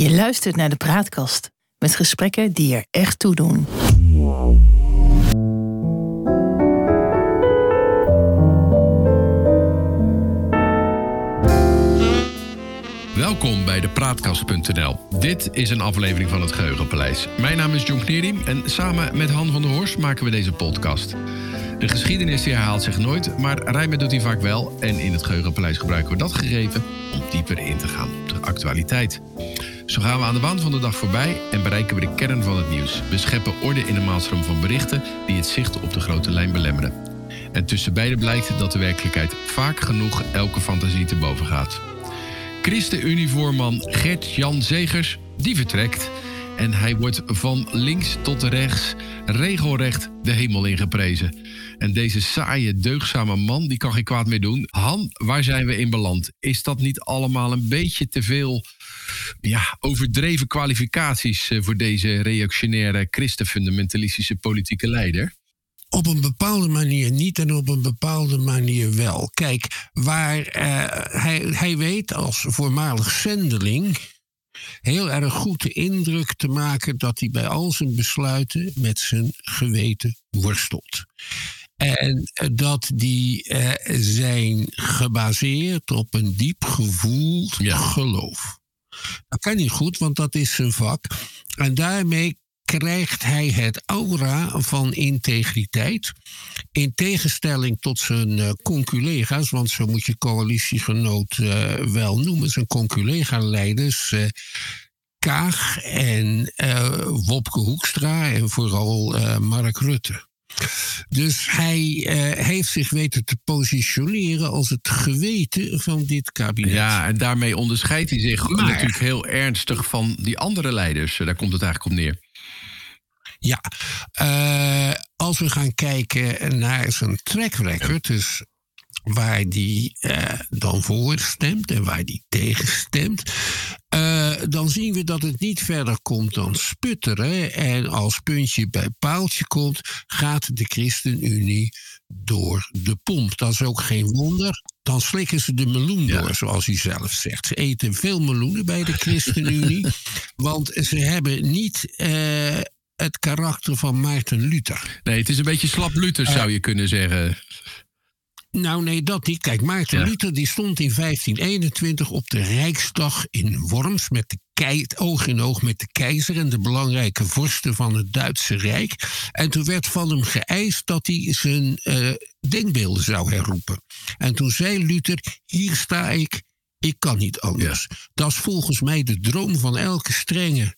Je luistert naar de Praatkast met gesprekken die er echt toe doen. Welkom bij de Praatkast.nl. Dit is een aflevering van het Geheugenpaleis. Mijn naam is John Knerim en samen met Han van der Horst maken we deze podcast. De geschiedenis die herhaalt zich nooit, maar rijmen doet hij vaak wel. En in het Geheugenpaleis gebruiken we dat gegeven om dieper in te gaan op de actualiteit. Zo gaan we aan de waan van de dag voorbij en bereiken we de kern van het nieuws. We scheppen orde in een maalstroom van berichten die het zicht op de grote lijn belemmeren. En tussen beide blijkt dat de werkelijkheid vaak genoeg elke fantasie te boven gaat. ChristenUnie-voorman Gert-Jan Zegers, die vertrekt. En hij wordt van links tot rechts regelrecht de hemel ingeprezen. En deze saaie, deugzame man, die kan geen kwaad meer doen. Han, waar zijn we in beland? Is dat niet allemaal een beetje te veel ja, overdreven kwalificaties eh, voor deze reactionaire, christenfundamentalistische politieke leider? Op een bepaalde manier niet en op een bepaalde manier wel. Kijk, waar uh, hij, hij weet als voormalig zendeling heel erg goed de indruk te maken dat hij bij al zijn besluiten met zijn geweten worstelt. En dat die uh, zijn gebaseerd op een diep gevoeld ja. geloof. Dat kan niet goed, want dat is zijn vak. En daarmee krijgt hij het aura van integriteit. In tegenstelling tot zijn uh, conculega's, want zo moet je coalitiegenoot uh, wel noemen, zijn conculega-leiders. Uh, Kaag en Wopke Hoekstra en vooral Mark Rutte. Dus hij uh, heeft zich weten te positioneren als het geweten van dit kabinet. Ja, en daarmee onderscheidt hij zich maar, natuurlijk heel ernstig van die andere leiders. Daar komt het eigenlijk op neer. Ja, uh, als we gaan kijken naar zijn track record, dus waar die uh, dan voor stemt en waar die tegen stemt, uh, dan zien we dat het niet verder komt dan sputteren. En als puntje bij paaltje komt, gaat de ChristenUnie door de pomp. Dat is ook geen wonder. Dan slikken ze de meloen ja. door, zoals u zelf zegt. Ze eten veel meloenen bij de ChristenUnie, want ze hebben niet. Uh, het karakter van Maarten Luther. Nee, het is een beetje slap Luther, zou je kunnen zeggen. Nou, nee, dat niet. Kijk, Maarten ja. Luther die stond in 1521 op de Rijksdag in Worms met de oog in oog met de keizer en de belangrijke vorsten van het Duitse Rijk. En toen werd van hem geëist dat hij zijn uh, denkbeelden zou herroepen. En toen zei Luther: Hier sta ik, ik kan niet anders. Ja. Dat is volgens mij de droom van elke strenge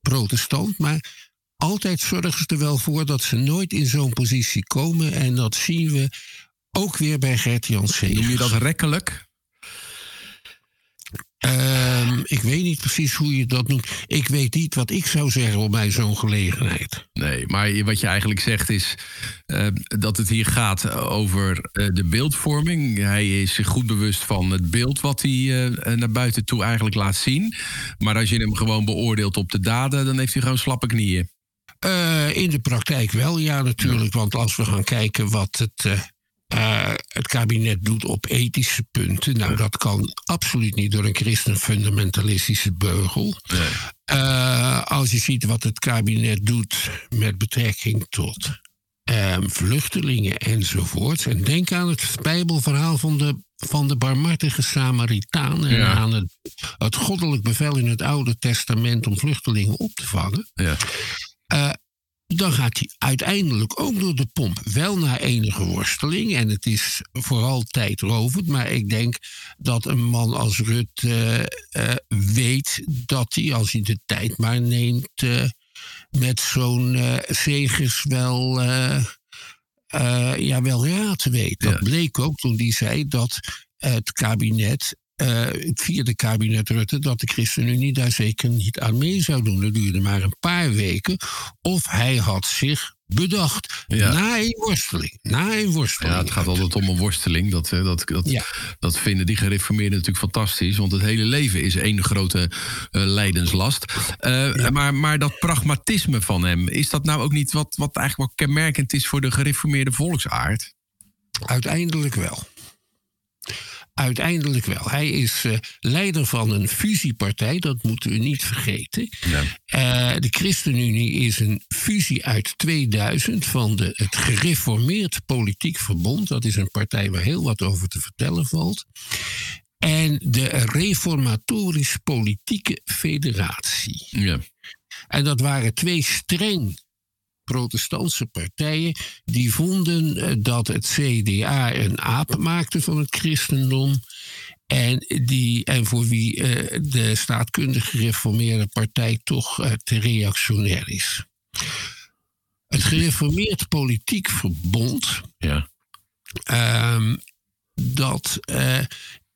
protestant, maar altijd zorgen ze er wel voor dat ze nooit in zo'n positie komen. En dat zien we ook weer bij Gert-Jan. Noem je dat rekkelijk? Um, ik weet niet precies hoe je dat noemt. Ik weet niet wat ik zou zeggen bij zo'n gelegenheid. Nee, maar wat je eigenlijk zegt is uh, dat het hier gaat over uh, de beeldvorming. Hij is zich goed bewust van het beeld wat hij uh, naar buiten toe eigenlijk laat zien. Maar als je hem gewoon beoordeelt op de daden, dan heeft hij gewoon slappe knieën. in de praktijk wel, ja, natuurlijk. Ja. Want als we gaan kijken wat het uh, het kabinet doet op ethische punten. Nou, dat kan absoluut niet door een christenfundamentalistische beugel. Nee. Uh, als je ziet wat het kabinet doet met betrekking tot uh, vluchtelingen enzovoort. En denk aan het Bijbelverhaal van de, van de barmhartige Samaritaan. En ja. aan het, het goddelijk bevel in het Oude Testament om vluchtelingen op te vangen. Ja uh, dan gaat hij uiteindelijk ook door de pomp. Wel naar enige worsteling. En het is vooral tijdrovend. Maar ik denk dat een man als Rutte uh, uh, weet dat hij, als hij de tijd maar neemt, uh, met zo'n zegers wel, ja, wel raad weet. Dat ja. bleek ook toen hij zei dat het kabinet uh, het vierde kabinet Rutte dat de ChristenUnie daar zeker niet aan mee zou doen. Dat duurde maar een paar weken. Of hij had zich bedacht. Ja. Na een worsteling. Na een worsteling. Ja, het gaat altijd om een worsteling. Dat, dat, dat, ja. dat vinden die gereformeerden natuurlijk fantastisch. Want het hele leven is één grote uh, leidenslast. Uh, ja. maar, maar dat pragmatisme van hem, is dat nou ook niet wat, wat eigenlijk wel kenmerkend is voor de gereformeerde volksaard? Uiteindelijk wel. Uiteindelijk wel. Hij is uh, leider van een fusiepartij, dat moeten we niet vergeten. Ja. Uh, de ChristenUnie is een fusie uit 2000 van de, het Gereformeerd Politiek Verbond. Dat is een partij waar heel wat over te vertellen valt. En de Reformatorisch Politieke Federatie. Ja. En dat waren twee streng protestantse partijen die vonden eh, dat het CDA een aap maakte van het christendom. En, die, en voor wie uh, de staatkundig gereformeerde partij toch uh, te reactionair is. Het gereformeerd politiek verbond. Ja. Uh, dat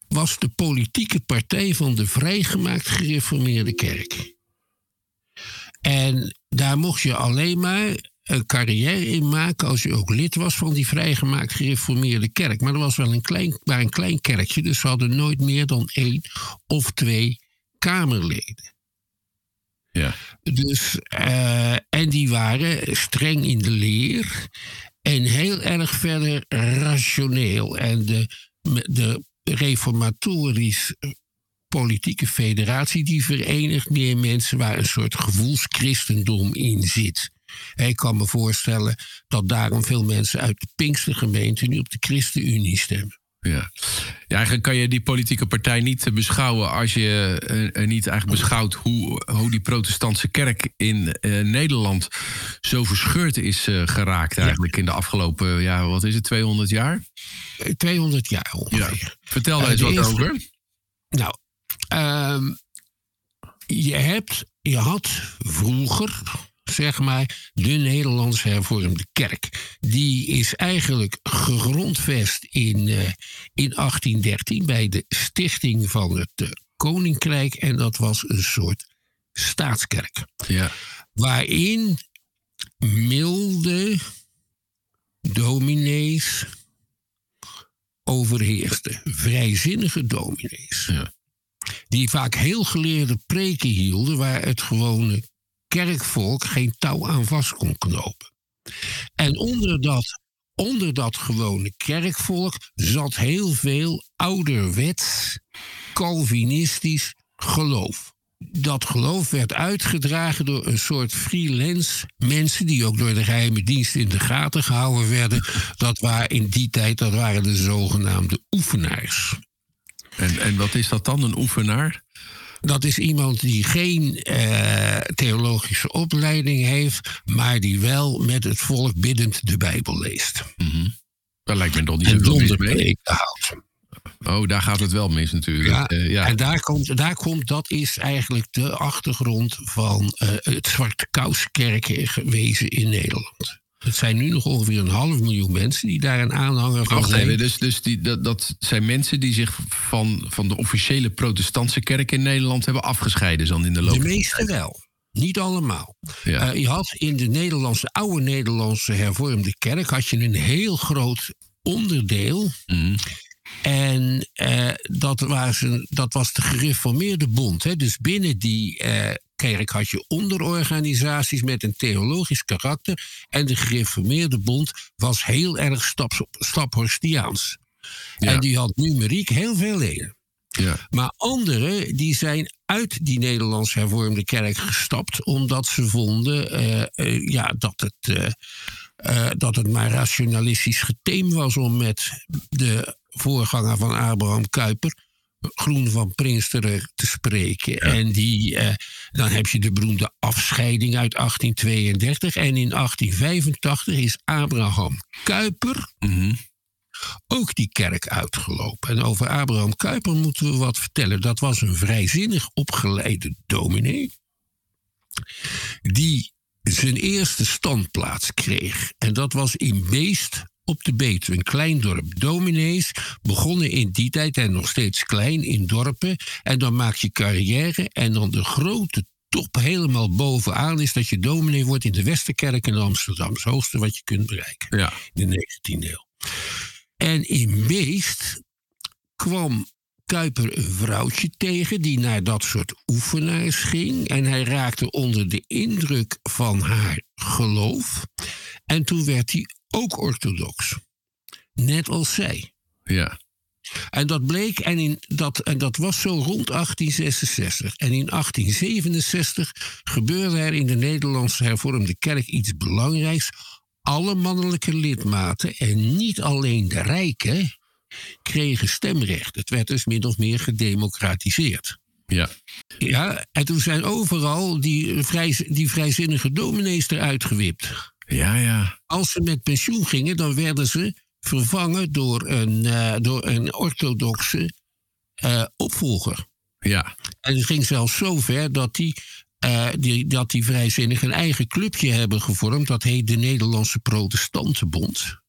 was de politieke partij van de vrijgemaakt gereformeerde kerk. En daar mocht je alleen maar een carrière in maken als je ook lid was van die vrijgemaakt gereformeerde kerk. Maar dat was wel een klein, maar een klein kerkje, dus ze hadden nooit meer dan één of twee kamerleden. Ja. Dus, uh, en die waren streng in de leer en heel erg verder rationeel. En de, de reformatorisch politieke federatie die verenigt meer mensen waar een soort gevoelschristendom in zit. Ik kan me voorstellen dat daarom veel mensen uit de Pinkstergemeente nu op de ChristenUnie stemmen. Ja. ja, eigenlijk kan je die politieke partij niet beschouwen als je uh, niet eigenlijk beschouwt hoe, hoe die protestantse kerk in uh, Nederland zo verscheurd is uh, geraakt eigenlijk in de afgelopen, ja, wat is het, 200 jaar? 200 jaar ongeveer. Ja. Vertel daar eens wat over. Nou, Um, je, hebt, je had vroeger, zeg maar, de Nederlandse hervormde kerk. Die is eigenlijk gegrondvest in, uh, in 1813 bij de stichting van het uh, Koninkrijk. En dat was een soort staatskerk. Ja. Waarin milde dominees overheersten. Vrijzinnige dominees. Ja die vaak heel geleerde preken hielden waar het gewone kerkvolk geen touw aan vast kon knopen. En onder dat, onder dat gewone kerkvolk zat heel veel ouderwets Calvinistisch geloof. Dat geloof werd uitgedragen door een soort freelance mensen die ook door de geheime dienst in de gaten gehouden werden. Dat waren in die tijd dat waren de zogenaamde oefenaars. En, en wat is dat dan, een oefenaar? Dat is iemand die geen uh, theologische opleiding heeft, maar die wel met het volk biddend de Bijbel leest. Mm -hmm. Dat lijkt me toch niet zo mis mee. houdt. Oh, daar gaat het wel mis natuurlijk. Ja, uh, ja. En daar komt, daar komt, dat is eigenlijk de achtergrond van uh, het Zwarte Kouskerken gewezen in Nederland. Het zijn nu nog ongeveer een half miljoen mensen die daar een aanhanger van zijn. dus, dus die, dat, dat, zijn mensen die zich van, van de officiële protestantse kerk in Nederland hebben afgescheiden dan in de loop De meeste wel. Niet allemaal. Ja. Uh, je had in de Nederlandse, oude Nederlandse hervormde kerk had je een heel groot onderdeel. Mm. En uh, dat, was een, dat was de gereformeerde bond. Hè? Dus binnen die uh, kerk had je onderorganisaties met een theologisch karakter. En de gereformeerde bond was heel erg stap, staphorstiaans. En die had numeriek heel veel leden. Ja. Maar anderen die zijn uit die Nederlands hervormde kerk gestapt omdat ze vonden uh, uh, ja, dat, het, uh, dat het maar rationalistisch geteem was om met de voorganger van Abraham Kuyper Groen van Prinsteren te spreken. En die, eh, dan heb je de beroemde afscheiding uit 1832. En in 1885 is Abraham Kuyper mhm. ook die kerk uitgelopen. En over Abraham Kuyper moeten we wat vertellen. Dat was een vrijzinnig opgeleide dominee. Die zijn eerste standplaats kreeg. En dat was in Beest op de Betuwe, een klein dorp. Dominees begonnen in die tijd en nog steeds klein in dorpen. En dan maak je carrière en dan de grote top helemaal bovenaan is dat je dominee wordt in de Westerkerk in Amsterdam. Het hoogste wat je kunt bereiken ja. in de 19e eeuw. En in Beest kwam Kuiper een vrouwtje tegen die naar dat soort oefenaars ging. En hij raakte onder de indruk van haar geloof. En toen werd hij ook orthodox. Net als zij. Ja. En dat bleek, en, in dat, en dat was zo rond 1866. En in 1867 gebeurde er in de Nederlandse hervormde kerk iets belangrijks. Alle mannelijke lidmaten, en niet alleen de rijken, kregen stemrecht. Het werd dus min of meer gedemocratiseerd. Ja. Ja, en toen zijn overal die, vrij, die vrijzinnige dominees eruit gewipt. Ja, ja. Als ze met pensioen gingen, dan werden ze vervangen door een, uh, door een orthodoxe uh, opvolger. Ja. En het ging zelfs zo ver dat die, uh, die, dat die vrijzinnigen een eigen clubje hebben gevormd. Dat heet de Nederlandse Protestantenbond.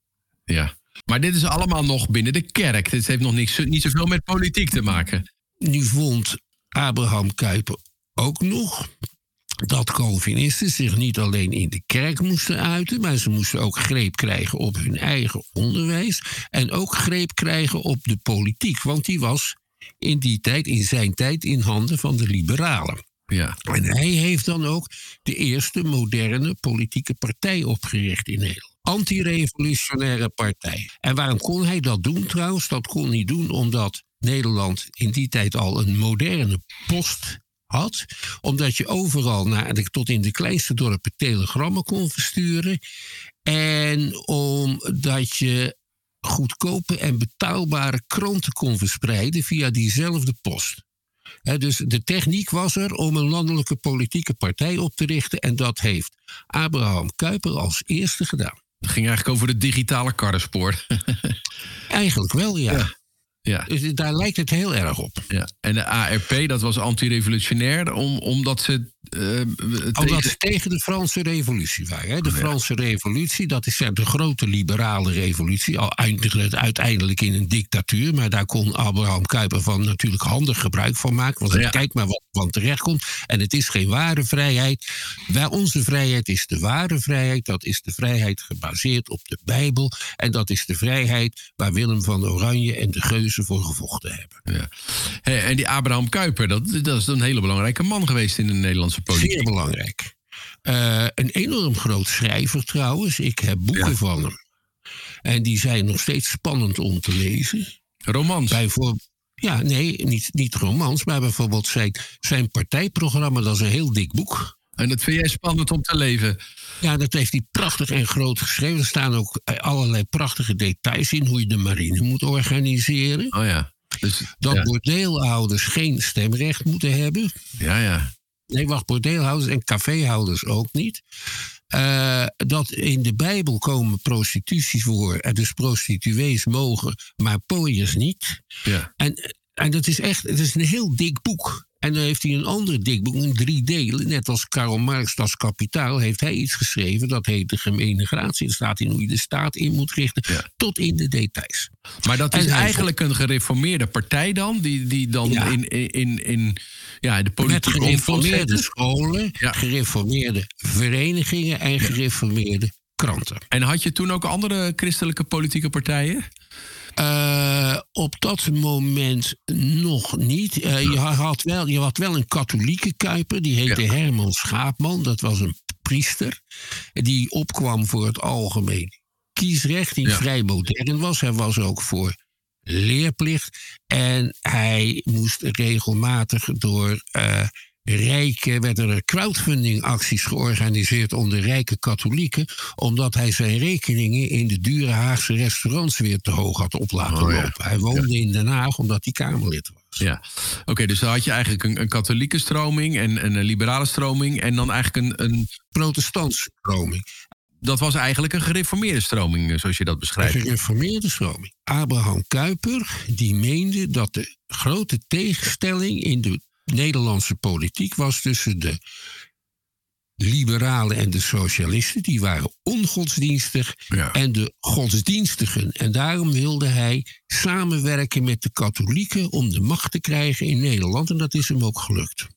Ja. Maar dit is allemaal nog binnen de kerk. Dit heeft nog niks, niet zoveel met politiek te maken. Nu vond Abraham Kuyper ook nog dat Calvinisten zich niet alleen in de kerk moesten uiten, maar ze moesten ook greep krijgen op hun eigen onderwijs en ook greep krijgen op de politiek, want die was in die tijd, in zijn tijd, in handen van de liberalen. Ja. En hij heeft dan ook de eerste moderne politieke partij opgericht in Nederland. Antirevolutionaire partij. En waarom kon hij dat doen trouwens? Dat kon hij doen omdat Nederland in die tijd al een moderne post had. Omdat je overal naar, tot in de kleinste dorpen telegrammen kon versturen. En omdat je goedkope en betaalbare kranten kon verspreiden via diezelfde post. dus de techniek was er om een landelijke politieke partij op te richten. En dat heeft Abraham Kuyper als eerste gedaan. Het ging eigenlijk over het digitale karrenspoor. eigenlijk wel, ja. ja. Ja. Dus daar lijkt het heel erg op. Ja. En de ARP, dat was antirevolutionair, om, omdat ze. Uh, tegen... Omdat ze tegen de Franse revolutie waren. Hè? De Oh, ja. Franse revolutie, dat is de grote liberale revolutie. Al eindigde het uiteindelijk in een dictatuur. Maar daar kon Abraham Kuyper van natuurlijk handig gebruik van maken. Want Ja. kijk maar wat van terecht komt. En het is geen ware vrijheid. Waar onze vrijheid is de ware vrijheid. Dat is de vrijheid gebaseerd op de Bijbel. En dat is de vrijheid waar Willem van Oranje en de Geuzen voor gevochten hebben. Ja. En die Abraham Kuyper, dat, dat is een hele belangrijke man geweest in de Nederlandse politiek. Zeer belangrijk. Eh, een enorm groot schrijver trouwens. Ik heb boeken Ja. van hem. En die zijn nog steeds spannend om te lezen. Romans. Bijvoorbeeld. Ja, nee, niet, niet romans, maar bijvoorbeeld zijn, zijn partijprogramma, dat is een heel dik boek. En dat vind jij spannend om te leven. Ja, dat heeft hij prachtig en groot geschreven. Er staan ook eh, allerlei prachtige details in hoe je de marine moet organiseren. Oh ja. Dus, Dat ja. bordeelhouders geen stemrecht moeten hebben. ja, ja. Nee, wacht, bordeelhouders en caféhouders ook niet. Eh, dat in de Bijbel komen prostituties voor. En dus prostituees mogen, maar pooiers niet. ja. En, en dat is echt, het is een heel dik boek. En dan heeft hij een ander dik boek, in drie delen. Net als Karl Marx, Das Kapitaal, heeft hij iets geschreven. Dat heet de gemene gratie. Er staat in hoe je de staat in moet richten. Ja. Tot in de details. Maar dat is En eigenlijk een gereformeerde partij dan, die, die dan Ja. in, in, in ja, de Met politiek gereformeerde omzet. scholen, Ja. gereformeerde verenigingen en gereformeerde kranten. En had je toen ook andere christelijke politieke partijen? Eh, op dat moment nog niet. Eh, je, had wel, je had wel een katholieke kuiper, die heette Ja. Herman Schaapman. Dat was een priester die opkwam voor het algemeen kiesrecht, die Ja. vrij modern was. Hij was ook voor leerplicht. En hij moest regelmatig door eh, rijke, werden er crowdfunding-acties georganiseerd onder rijke katholieken, omdat hij zijn rekeningen in de dure Haagse restaurants weer te hoog had op laten Oh ja. lopen. Hij woonde in Den Haag omdat hij Kamerlid was. Ja. Oké, dus dan had je eigenlijk een, een katholieke stroming en een, liberale stroming. En dan eigenlijk een, een. Protestantse stroming. Dat was eigenlijk een gereformeerde stroming, eh, zoals je dat Een beschrijft. gereformeerde stroming. Abraham Kuyper die meende dat de grote tegenstelling in de Nederlandse politiek was tussen de liberalen en de socialisten. Die waren ongodsdienstig Ja. en de godsdienstigen. En daarom wilde hij samenwerken met de katholieken om de macht te krijgen in Nederland. En dat is hem ook gelukt.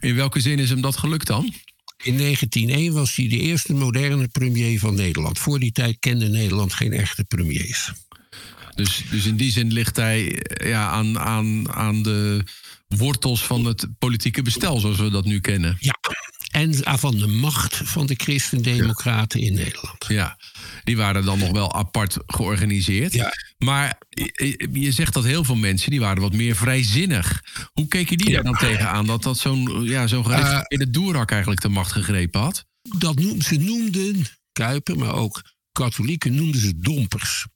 In welke zin is hem dat gelukt dan? In 1901 was hij de eerste moderne premier van Nederland. Voor die tijd kende Nederland geen echte premiers. Dus, dus in die zin ligt hij eh, ja, aan, aan, aan de wortels van het politieke bestel, zoals we dat nu kennen. Ja, en van de macht van de christendemocraten in Nederland. Ja, die waren dan nog wel apart georganiseerd. Ja. Maar je- zegt dat heel veel mensen die waren wat meer vrijzinnig. Hoe keken die Ja. daar dan tegenaan dat dat zo'n ja, zo'n gereformeerde doerak eigenlijk de macht gegrepen had? Dat noem, ze noemden Kuiper, maar ook katholieken noemden ze dompers.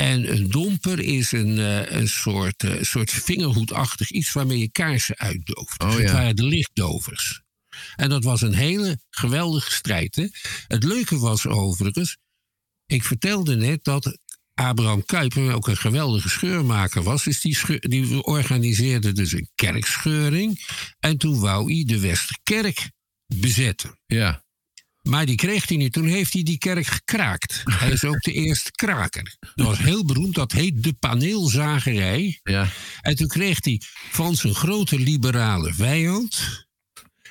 En een domper is een, eh, een soort, eh, soort vingerhoedachtig iets waarmee je kaarsen uitdooft. Oh, Dus het ja. waren de lichtdovers. En dat was een hele geweldige strijd. Hè? Het leuke was overigens, ik vertelde net dat Abraham Kuyper ook een geweldige scheurmaker was. Dus die, scheur- die organiseerde dus een kerkscheuring. En toen wou hij de Westerkerk bezetten. Ja, Maar die kreeg hij niet. Toen heeft hij die kerk gekraakt. Hij is ook de eerste kraker. Dat was heel beroemd. Dat heet de paneelzagerij. ja, En toen kreeg hij van zijn grote liberale vijand.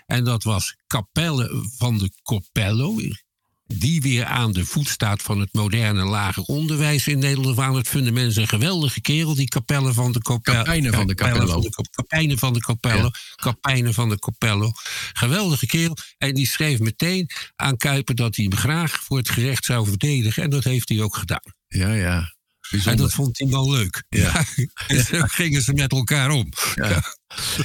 En dat was Capelle van de Coppello. Die weer aan de voet staat van het moderne lager onderwijs in Nederland. Waar het fundament is een geweldige kerel, die Capelle van de Coppello. Kapijnen van de Capello. Kapijnen van de Capello. Kapijnen van de Capello. Geweldige kerel. En die schreef meteen aan Kuiper dat hij hem graag voor het gerecht zou verdedigen. En dat heeft hij ook gedaan. ja, ja. En dat vond hij wel leuk. Ja. en zo gingen ze met elkaar om.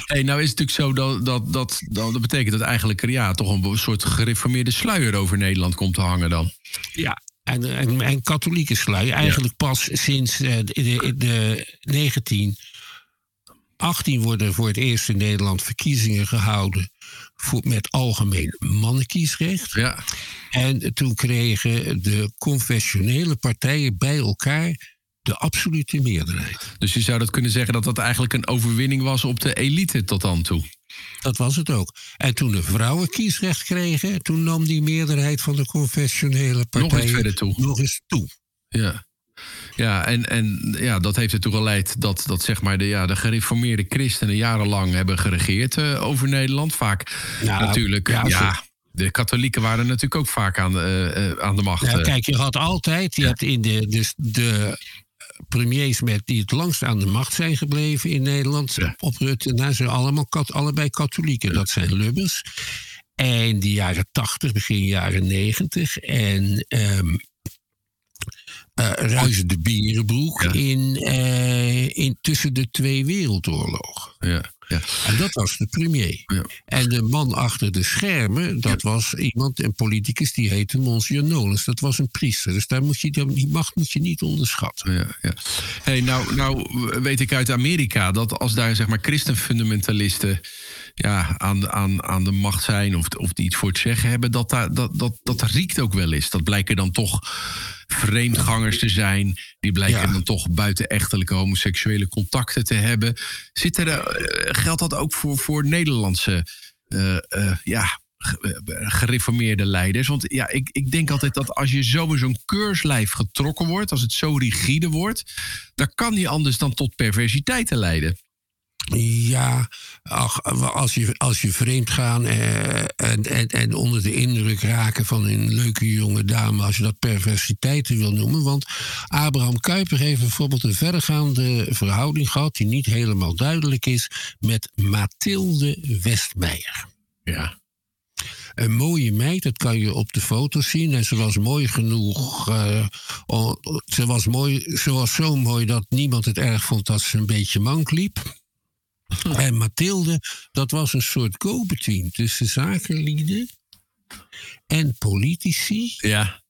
Hey, nou is het natuurlijk zo dat dat, dat, dat, dat betekent dat eigenlijk ja, toch een soort gereformeerde sluier over Nederland komt te hangen dan. Ja, en, en, en katholieke slui. Eigenlijk pas sinds eh, de, de, de 1918 worden voor het eerst in Nederland verkiezingen gehouden voor, met algemeen mannenkiesrecht. Ja, En toen kregen de confessionele partijen bij elkaar de absolute meerderheid. dus je zou dat kunnen zeggen dat dat eigenlijk een overwinning was op de elite tot dan toe. Dat was het ook. En toen de vrouwen kiesrecht kregen, toen nam die meerderheid van de confessionele partijen verder toe. nog eens toe. Ja. Ja, en, en ja, dat heeft ertoe geleid dat, dat zeg maar de, ja, de gereformeerde christenen jarenlang hebben geregeerd eh, over Nederland. Vaak Ja, natuurlijk. ja, de katholieken waren natuurlijk ook vaak aan, de, eh, aan de macht. Ja, kijk, je had altijd, je hebt in de, de, de premiers met die het langst aan de macht zijn gebleven in Nederland, Ja. op Rutte, na zijn allemaal kat, allebei katholieken. Dat zijn Lubbers. En die jaren 80, begin jaren 90. En ehm eh Ruizen de Bierenbroek Ja. in, eh, in tussen de twee wereldoorlogen. ja, ja. En dat was de premier. Ja. En de man achter de schermen, dat was iemand, een politicus, die heette Monsieur Nolens. Dat was een priester. Dus daar moet je, die macht moet je niet onderschatten. Ja, ja. Hey, nou, nou weet ik uit Amerika dat als daar zeg maar christenfundamentalisten ja, aan, de, aan, aan de macht zijn of, of die iets voor het zeggen hebben, dat, daar, dat, dat, dat riekt ook wel eens. Dat blijken dan toch vreemdgangers te zijn. Die blijken Ja. dan toch buitenechtelijke homoseksuele contacten te hebben. Zit er, eh, geldt dat ook voor, voor Nederlandse eh, eh, ja, ge- gereformeerde leiders? Want ja, ik, ik denk altijd dat als je zo in zo'n keurslijf getrokken wordt, als het zo rigide wordt, dan kan niet anders dan tot perversiteiten leiden. Ja, ach, als je, als je vreemd gaan eh, en, en, en onder de indruk raken van een leuke jonge dame, als je dat perversiteiten wil noemen. Want Abraham Kuyper heeft bijvoorbeeld een verregaande verhouding gehad, die niet helemaal duidelijk is, met Mathilde Westmeijer. Ja. Een mooie meid, dat kan je op de foto zien. En ze was mooi genoeg. eh, ze, was mooi, ze was zo mooi dat niemand het erg vond dat ze een beetje mank liep. En Mathilde, dat was een soort go-between tussen zakenlieden en politici. Ja.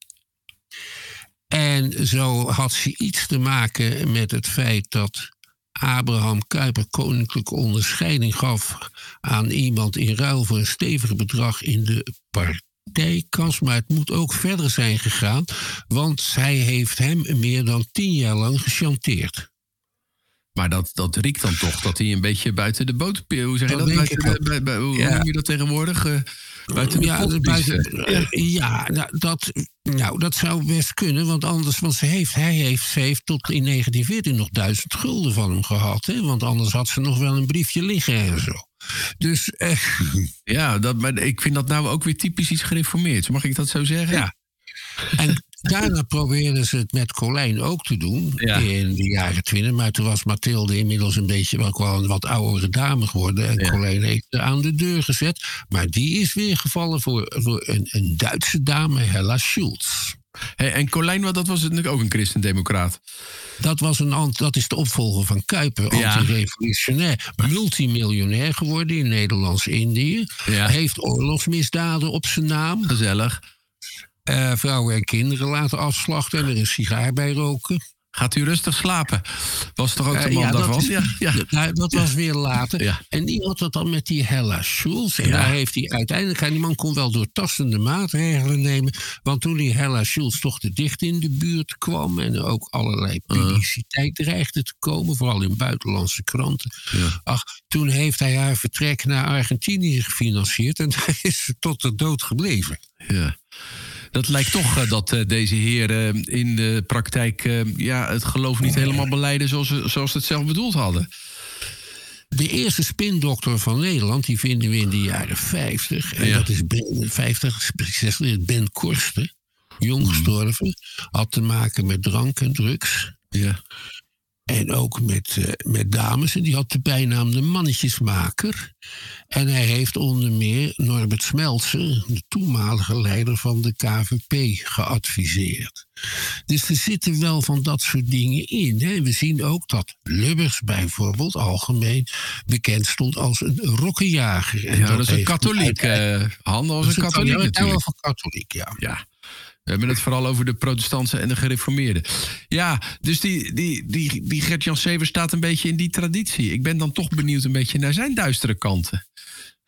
En zo had ze iets te maken met het feit dat Abraham Kuyper koninklijke onderscheiding gaf aan iemand in ruil voor een stevig bedrag in de partijkas. Maar het moet ook verder zijn gegaan, want zij heeft hem meer dan tien jaar lang gechanteerd. Maar dat, dat riekt dan toch dat hij een beetje buiten de boot... Hoe zeg je Dat Buiten de, bij- bij- hoe Ja. noem je dat tegenwoordig? Eh, buiten de ja, buiten- ja nou, dat, nou, dat zou best kunnen, want anders, want ze heeft, hij heeft, ze heeft tot in 1914 nog duizend gulden van hem gehad, hè? want anders had ze nog wel een briefje liggen en zo. Dus eh, Ja, dat, maar ik vind dat nou ook weer typisch iets gereformeerd. Mag ik dat zo zeggen? Ja. En Daarna probeerden ze het met Colijn ook te doen in de jaren twintig. Maar toen was Mathilde inmiddels een beetje wel, wel een wat oudere dame geworden. En ja. Colijn heeft er aan de deur gezet. Maar die is weer gevallen voor, voor een, een Duitse dame, Hella Schulz. Hey, en Colijn, dat was natuurlijk ook een christendemocraat. Dat, was een, dat is de opvolger van Kuiper, ja. anti-revolutionair. Multimiljonair geworden in Nederlands-Indië. Ja. Heeft oorlogsmisdaden op zijn naam. Gezellig. Uh, vrouwen en kinderen laten afslachten en er een sigaar bij roken. Gaat u rustig slapen? Was toch ook de man uh, ja, daarvan? Dat, ja, ja. Nou, dat was weer later. En die had het dan met die Hella Schulz. En daar heeft hij uiteindelijk... Die man kon wel doortastende maatregelen nemen. Want toen die Hella Schulz toch te dicht in de buurt kwam... en er ook allerlei publiciteit dreigde te komen... vooral in buitenlandse kranten. Ach, toen heeft hij haar vertrek naar Argentinië gefinancierd... en daar is ze tot de dood gebleven. Ja. Dat lijkt toch uh, dat uh, deze heren in de praktijk ja, het geloof niet helemaal beleiden zoals, zoals ze het zelf bedoeld hadden. De eerste spindokter van Nederland, die vinden we in de jaren 50. En ja. dat is Ben, 50, 60, Ben Korsten, jong gestorven. Had te maken met drank en drugs. Ja. En ook met, uh, met dames. En die had de bijnaam de mannetjesmaker. En hij heeft onder meer Norbert Smeltzer, de toenmalige leider van de KVP, geadviseerd. Dus er zitten wel van dat soort dingen in. Hè. We zien ook dat Lubbers bijvoorbeeld algemeen bekend stond als een rokkenjager. En ja, dat, dat is een katholiek. Uh, Han was een katholiek. Ja, wel van katholiek, ja. ja. We hebben het vooral over de protestanten en de gereformeerden. Ja, dus die, die, die, die Gert-Jan Sever staat een beetje in die traditie. Ik ben dan toch benieuwd een beetje naar zijn duistere kanten.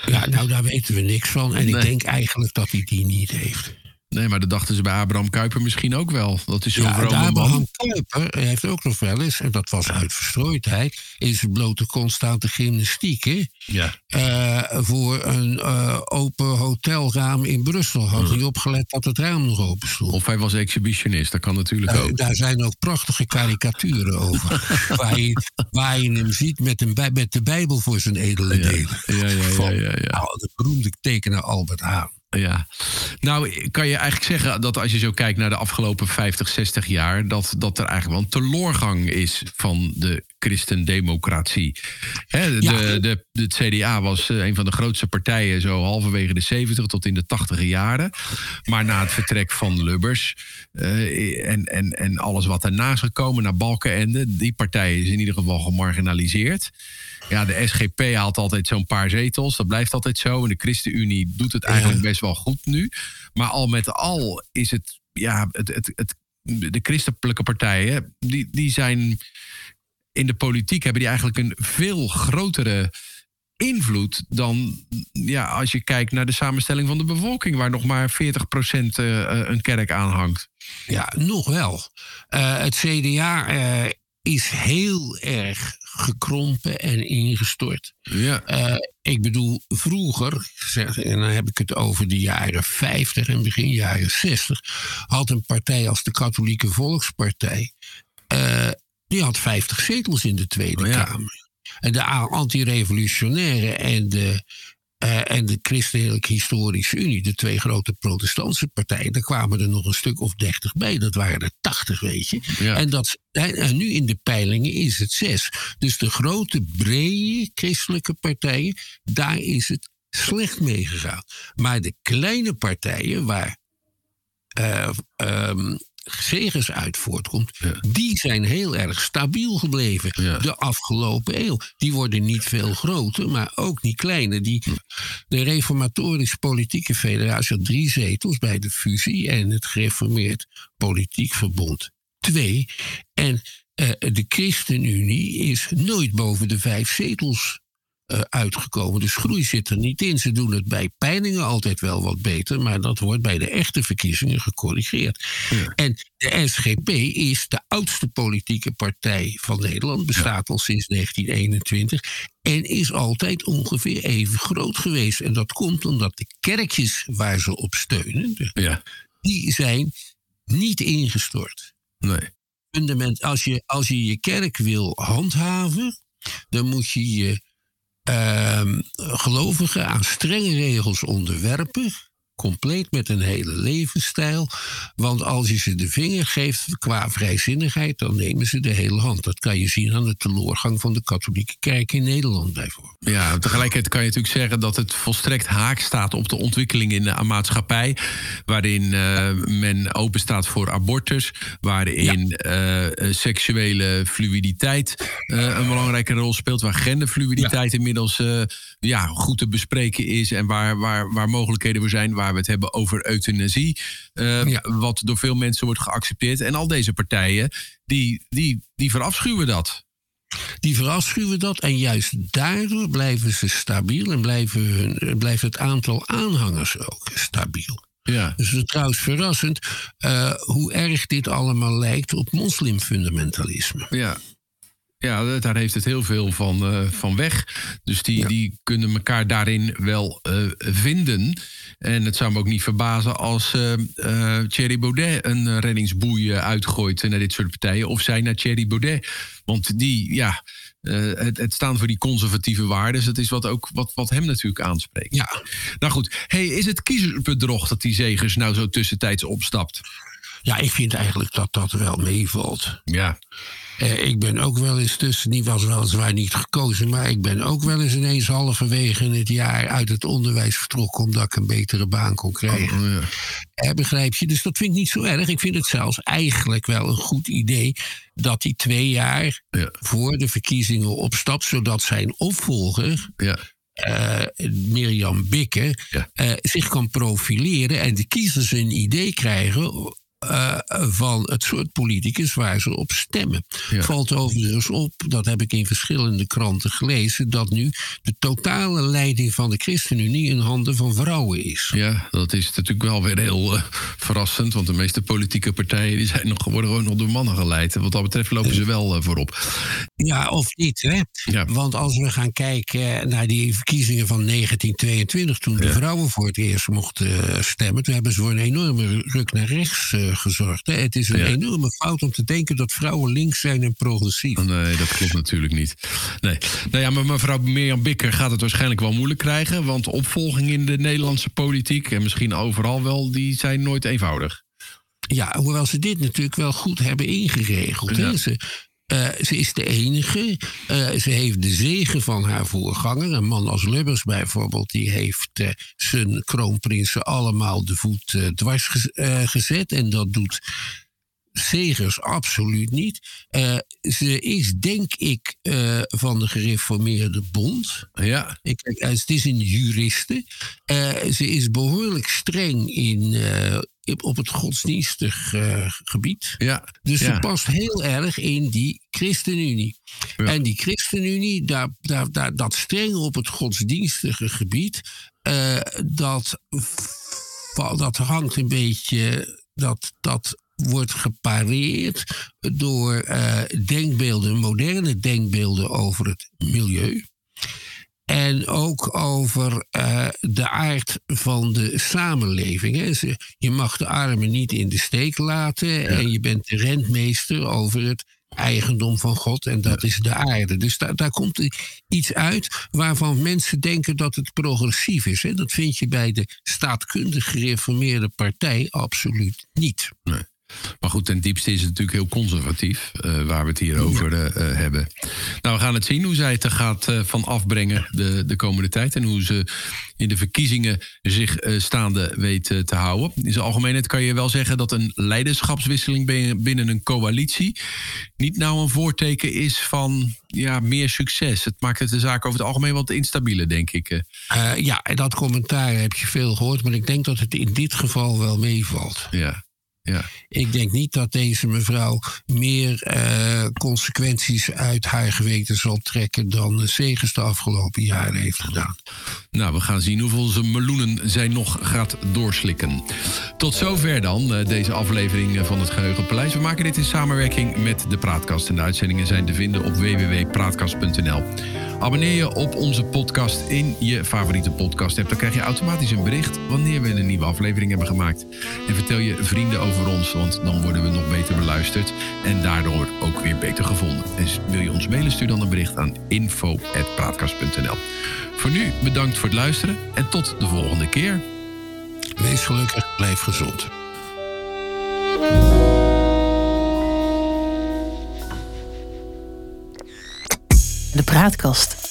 Ja, nou, daar weten we niks van. En ik denk eigenlijk dat hij die niet heeft. Nee, maar dat dachten ze bij Abraham Kuyper misschien ook wel. Dat is zo'n ja, Abraham man. Kuyper heeft ook nog wel eens, en dat was uit verstrooidheid, in zijn blote constante gymnastiek. Hè? Ja. Uh, voor een uh, open hotelraam in Brussel had hij opgelet dat het raam nog open stond. Of hij was exhibitionist, dat kan natuurlijk uh, ook. Daar zijn ook prachtige karikaturen over. waar, je, waar je hem ziet met, een, met de Bijbel voor zijn edele delen. Ja, ja, ja. ja. Nou, de beroemde tekenaar Albert Haan. Ja, nou kan je eigenlijk zeggen dat als je zo kijkt naar de afgelopen 50, 60 jaar, dat, dat er eigenlijk wel een teloorgang is van de christendemocratie. He, de, ja. de, de, het CDA was een van de grootste partijen zo halverwege de 70 tot in de 80 jaren. Maar na het vertrek van Lubbers uh, en, en, en alles wat daarna is gekomen, naar Balkenende, die partij is in ieder geval gemarginaliseerd. Ja, de SGP haalt altijd zo'n paar zetels. Dat blijft altijd zo. En de ChristenUnie doet het eigenlijk best wel goed nu. Maar al met al is het, ja, het, het, het, de christelijke partijen, die, die zijn in de politiek, hebben die eigenlijk een veel grotere invloed dan ja, als je kijkt naar de samenstelling van de bevolking, waar nog maar 40% een kerk aan hangt. Ja, nog wel. Uh, het CDA is heel erg gekrompen en ingestort. Ja. Uh, ik bedoel, vroeger, zeg, en dan heb ik het over de jaren 50 en begin jaren 60, had een partij als de Katholieke Volkspartij, uh, die had 50 zetels in de Tweede oh, ja. Kamer. En de anti-revolutionaire en de uh, en de Christelijke Historische Unie, de twee grote protestantse partijen, daar kwamen er nog een stuk of dertig bij. Dat waren er tachtig, weet je. Ja. En, dat, en nu in de peilingen is het zes. Dus de grote, brede christelijke partijen, daar is het slecht mee gegaan. Maar de kleine partijen, waar uh, um, zegens uit voortkomt, ja. die zijn heel erg stabiel gebleven ja. de afgelopen eeuw. Die worden niet veel groter, maar ook niet kleiner. Die, de Reformatorisch Politieke Federatie had drie zetels bij de fusie en het Gereformeerd Politiek Verbond twee. En uh, de ChristenUnie is nooit boven de vijf zetels uh, uitgekomen. Dus groei zit er niet in. Ze doen het bij peilingen altijd wel wat beter, maar dat wordt bij de echte verkiezingen gecorrigeerd. Ja. En de SGP is de oudste politieke partij van Nederland, bestaat ja. al sinds 1921 en is altijd ongeveer even groot geweest. En dat komt omdat de kerkjes waar ze op steunen, de, ja. die zijn niet ingestort. Nee. Fundament, als je, als je je kerk wil handhaven, dan moet je je gelovigen aan strenge regels onderwerpen. Compleet met een hele levensstijl. Want als je ze de vinger geeft qua vrijzinnigheid, dan nemen ze de hele hand. Dat kan je zien aan de teleurgang van de katholieke kerk in Nederland bijvoorbeeld. Ja, tegelijkertijd kan je natuurlijk zeggen dat het volstrekt haak staat op de ontwikkeling in de maatschappij. Waarin uh, men open staat voor abortus. Waarin uh, seksuele fluiditeit uh, een belangrijke rol speelt. Waar genderfluiditeit ja. inmiddels ja, goed te bespreken is. En waar, waar, waar mogelijkheden voor zijn. Waar we het hebben over euthanasie. Ja. Wat door veel mensen wordt geaccepteerd. En al deze partijen die, die, die verafschuwen dat. Die verafschuwen dat en juist daardoor blijven ze stabiel en blijven hun, blijft het aantal aanhangers ook stabiel. Ja. Dus het is trouwens verrassend uh, hoe erg dit allemaal lijkt op moslimfundamentalisme. Ja. Ja, daar heeft het heel veel van, uh, van weg. Dus die, ja. die kunnen elkaar daarin wel uh, vinden. En het zou me ook niet verbazen als uh, Thierry Baudet een reddingsboei uitgooit naar dit soort partijen. Of zij naar Thierry Baudet. Want die, ja, het, het, staan voor die conservatieve waarden. Dus het is wat ook wat, wat hem natuurlijk aanspreekt. Ja. Nou goed, hey, is het kiezersbedrog dat die Zegers nou zo tussentijds opstapt? Ja, ik vind eigenlijk dat dat wel meevalt. Ja. Uh, ik ben ook wel eens tussen, die was weliswaar niet gekozen, maar ik ben ook wel eens ineens halverwege in het jaar uit het onderwijs vertrokken omdat ik een betere baan kon krijgen. Oh, ja. uh, begrijp je? Dus dat vind ik niet zo erg. Ik vind het zelfs eigenlijk wel een goed idee dat hij twee jaar ja. voor de verkiezingen opstapt, zodat zijn opvolger. Ja. Uh, Mirjam Bikke ja. uh, zich kan profileren en de kiezers een idee krijgen uh, van het soort politicus waar ze op stemmen. Ja. Valt overigens op, dat heb ik in verschillende kranten gelezen, dat nu de totale leiding van de ChristenUnie in handen van vrouwen is. Ja, dat is natuurlijk wel weer heel uh, verrassend, want de meeste politieke partijen die zijn nog, worden gewoon nog door mannen geleid. Wat dat betreft lopen ze wel uh, voorop. Ja, of niet, hè? Ja. Want als we gaan kijken naar die verkiezingen van 1922, toen de vrouwen voor het eerst mochten stemmen, toen hebben ze voor een enorme ruk naar rechts gezorgd. Hè? Het is een ja. enorme fout om te denken dat vrouwen links zijn en progressief. Nee, dat klopt natuurlijk niet. Nee. Nou ja, maar mevrouw Mirjam Bikker gaat het waarschijnlijk wel moeilijk krijgen. Want opvolging in de Nederlandse politiek, en misschien overal wel, die zijn nooit eenvoudig. Ja, hoewel ze dit natuurlijk wel goed hebben ingeregeld. Ja. Hè? Ze, uh, ze is de enige. Uh, ze heeft de zegen van haar voorganger. Een man als Lubbers bijvoorbeeld, die heeft uh, zijn kroonprinsen allemaal de voet dwars gezet. En dat doet Zegers absoluut niet. ze is, denk ik, van de gereformeerde bond. Ja. Ik, het is een juriste. ze is behoorlijk streng in op het godsdienstig uh, gebied. Ja, dus ja. ze past heel erg in die ChristenUnie. Ja. En die ChristenUnie, daar, daar, daar, dat streng op het godsdienstige gebied, uh, dat, dat hangt een beetje. Dat, dat wordt gepareerd door uh, denkbeelden, moderne denkbeelden over het milieu. En ook over uh, de aard van de samenleving. Hè. Je mag de armen niet in de steek laten. Ja. En je bent de rentmeester over het eigendom van God. En dat ja. is de aarde. Dus daar, daar komt iets uit waarvan mensen denken dat het progressief is. Hè. Dat vind je bij de staatkundig gereformeerde partij absoluut niet. Nee. Maar goed, ten diepste is het natuurlijk heel conservatief, uh, waar we het hier over uh, uh, hebben. Nou, we gaan het zien hoe zij het er gaat van afbrengen de, de komende tijd. En hoe ze in de verkiezingen zich staande weet te houden. In zijn algemeenheid kan je wel zeggen dat een leiderschapswisseling binnen een coalitie niet nou een voorteken is van ja, meer succes. Het maakt het de zaak over het algemeen wat instabieler, denk ik. ja, dat commentaar heb je veel gehoord, maar ik denk dat het in dit geval wel meevalt. Ja. Ja. Ik denk niet dat deze mevrouw meer uh, consequenties uit haar geweten zal trekken dan Segers de afgelopen jaren heeft gedaan. Nou, we gaan zien hoeveel ze meloenen zij nog gaat doorslikken. Tot zover dan uh, deze aflevering van het Geheugenpaleis. We maken dit in samenwerking met de Praatkast. En de uitzendingen zijn te vinden op www.praatkast.nl. Abonneer je op onze podcast in je favoriete podcast app. Dan krijg je automatisch een bericht wanneer we een nieuwe aflevering hebben gemaakt. En vertel je vrienden over ons, want dan worden we nog beter beluisterd. En daardoor ook weer beter gevonden. En wil je ons mailen, stuur dan een bericht aan info.praatkast.nl. Voor nu bedankt voor het luisteren en tot de volgende keer. Wees gelukkig, blijf gezond. De praatkast.